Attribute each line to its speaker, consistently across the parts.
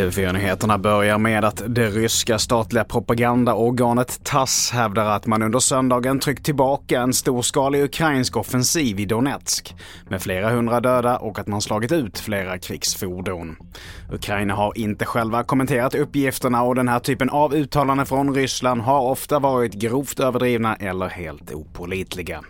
Speaker 1: TV4-nyheterna börjar med att det ryska statliga propagandaorganet TASS hävdar att man under söndagen tryckt tillbaka en storskalig ukrainsk offensiv i Donetsk med flera hundra döda och att man slagit ut flera krigsfordon. Ukraina har inte själva kommenterat uppgifterna och den här typen av uttalanden från Ryssland har ofta varit grovt överdrivna eller helt opålitliga.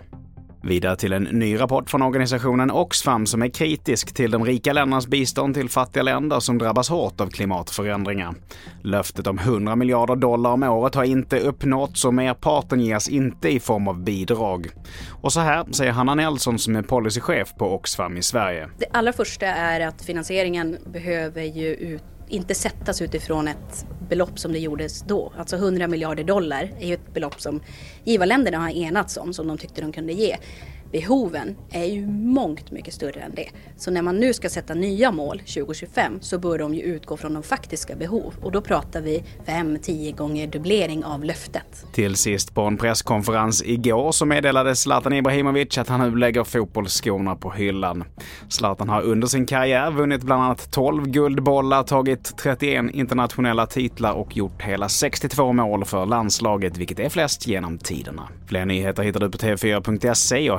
Speaker 1: Vidare till en ny rapport från organisationen Oxfam som är kritisk till de rika ländernas bistånd till fattiga länder som drabbas hårt av klimatförändringar. Löftet om 100 miljarder dollar om året har inte uppnåtts och merparten ges inte i form av bidrag. Och så här säger Hanna Nelson som är policychef på Oxfam i Sverige.
Speaker 2: Det allra första är att finansieringen behöver ju ut inte sättas utifrån ett belopp som det gjordes då. Alltså 100 miljarder dollar är ju ett belopp som givarländerna har enats om, som de tyckte de kunde ge. Behoven är ju mångt mycket större än det. Så när man nu ska sätta nya mål 2025 så bör de ju utgå från de faktiska behov och då pratar vi 5-10 gånger dubblering av löftet.
Speaker 1: Till sist på en presskonferens igår så meddelade Zlatan Ibrahimovic att han nu lägger fotbollsskorna på hyllan. Zlatan har under sin karriär vunnit bland annat 12 guldbollar, tagit 31 internationella titlar och gjort hela 62 mål för landslaget, vilket är flest genom tiderna. Fler nyheter hittar du på tv4.se. Jag